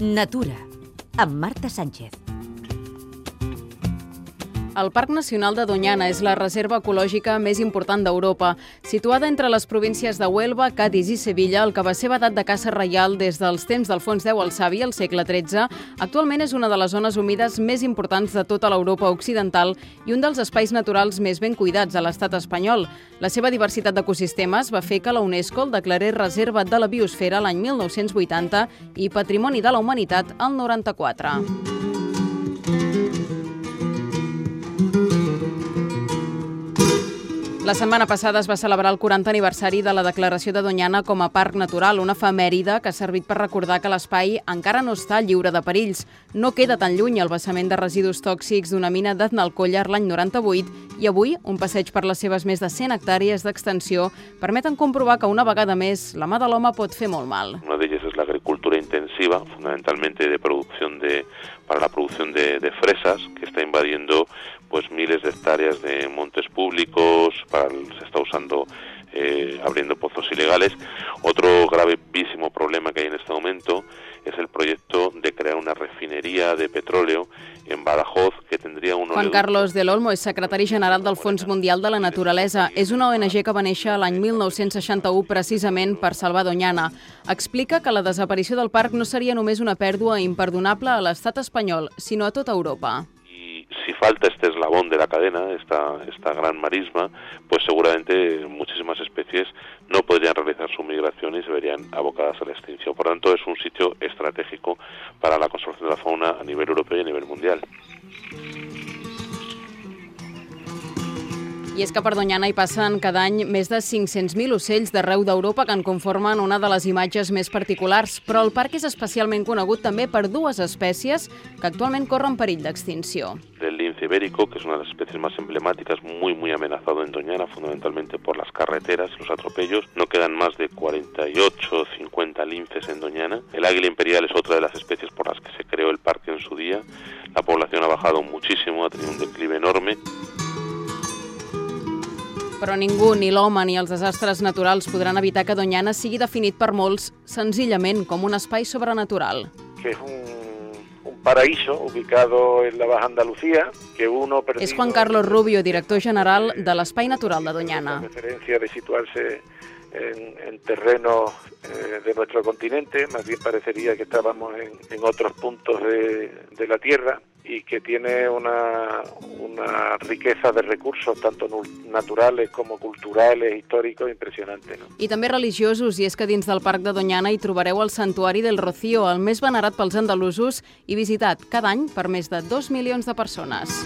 Natura, amb Marta Sánchez. El Parc Nacional de Doñana és la reserva ecològica més important d'Europa. Situada entre les províncies de Huelva, Cádiz i Sevilla, el que va ser vedat de caça reial des dels temps d'Alfons X el Savi, al segle XIII, actualment és una de les zones humides més importants de tota l'Europa occidental i un dels espais naturals més ben cuidats a l'estat espanyol. La seva diversitat d'ecosistemes va fer que la UNESCO el declarés Reserva de la Biosfera l'any 1980 i Patrimoni de la Humanitat el 94. La setmana passada es va celebrar el 40 aniversari de la declaració de Doñana com a parc natural, una efemèride que ha servit per recordar que l'espai encara no està lliure de perills. No queda tan lluny el vessament de residus tòxics d'una mina d'Aznalcóllar l'any 98 i avui un passeig per les seves més de 100 hectàrees d'extensió permeten comprovar que una vegada més la mà de l'home pot fer molt mal. Una intensiva, fundamentalmente de producción de, para la producción de, fresas, que está invadiendo pues miles de hectáreas de montes públicos, para, se está usando eh, abriendo pozos ilegales. Otro gravísimo problema que hay en este momento es el proyecto de crear una refinería de petróleo en Badajoz que tindria un... Juan Carlos del Olmo és secretari general del Fons Mundial de la Naturalesa. És una ONG que va néixer l'any 1961 precisament per salvar Doñana. Explica que la desaparició del parc no seria només una pèrdua imperdonable a l'estat espanyol, sinó a tota Europa si falta este eslabón de la cadena, esta, esta gran marisma, pues seguramente muchísimas especies no podrían realizar su migración y se verían abocadas a la extinción. Por tanto, es un sitio estratégico para la conservación de la fauna a nivel europeo y a nivel mundial. I és que per Doñana hi passen cada any més de 500.000 ocells d'arreu d'Europa que en conformen una de les imatges més particulars, però el parc és especialment conegut també per dues espècies que actualment corren perill d'extinció. El lince ibérico, que es una de las especies más emblemáticas, muy muy amenazado en Doñana, fundamentalmente por las carreteras los atropellos. No quedan más de 48 o 50 linces en Doñana. El águila imperial es otra de las especies por las que se creó el parque en su día. La población ha bajado muchísimo, ha tenido un declive enorme. Però ningú, ni l'home ni els desastres naturals podran evitar que Doñana sigui definit per molts senzillament com un espai sobrenatural. Que és un, un paraíso ubicado en la Baja Andalucía, que uno perdido... És Juan Carlos Rubio, director general de l'Espai Natural de Doñana. La referencia de situarse en, en terrenos eh, de nuestro continente, más bien parecería que estábamos en, en otros puntos de, de la Tierra y que tiene una, una riqueza de recursos, tanto naturales como culturales, históricos, impressionante. No? I també religiosos, i és que dins del Parc de Doñana hi trobareu el Santuari del Rocío, el més venerat pels andalusos i visitat cada any per més de dos milions de persones.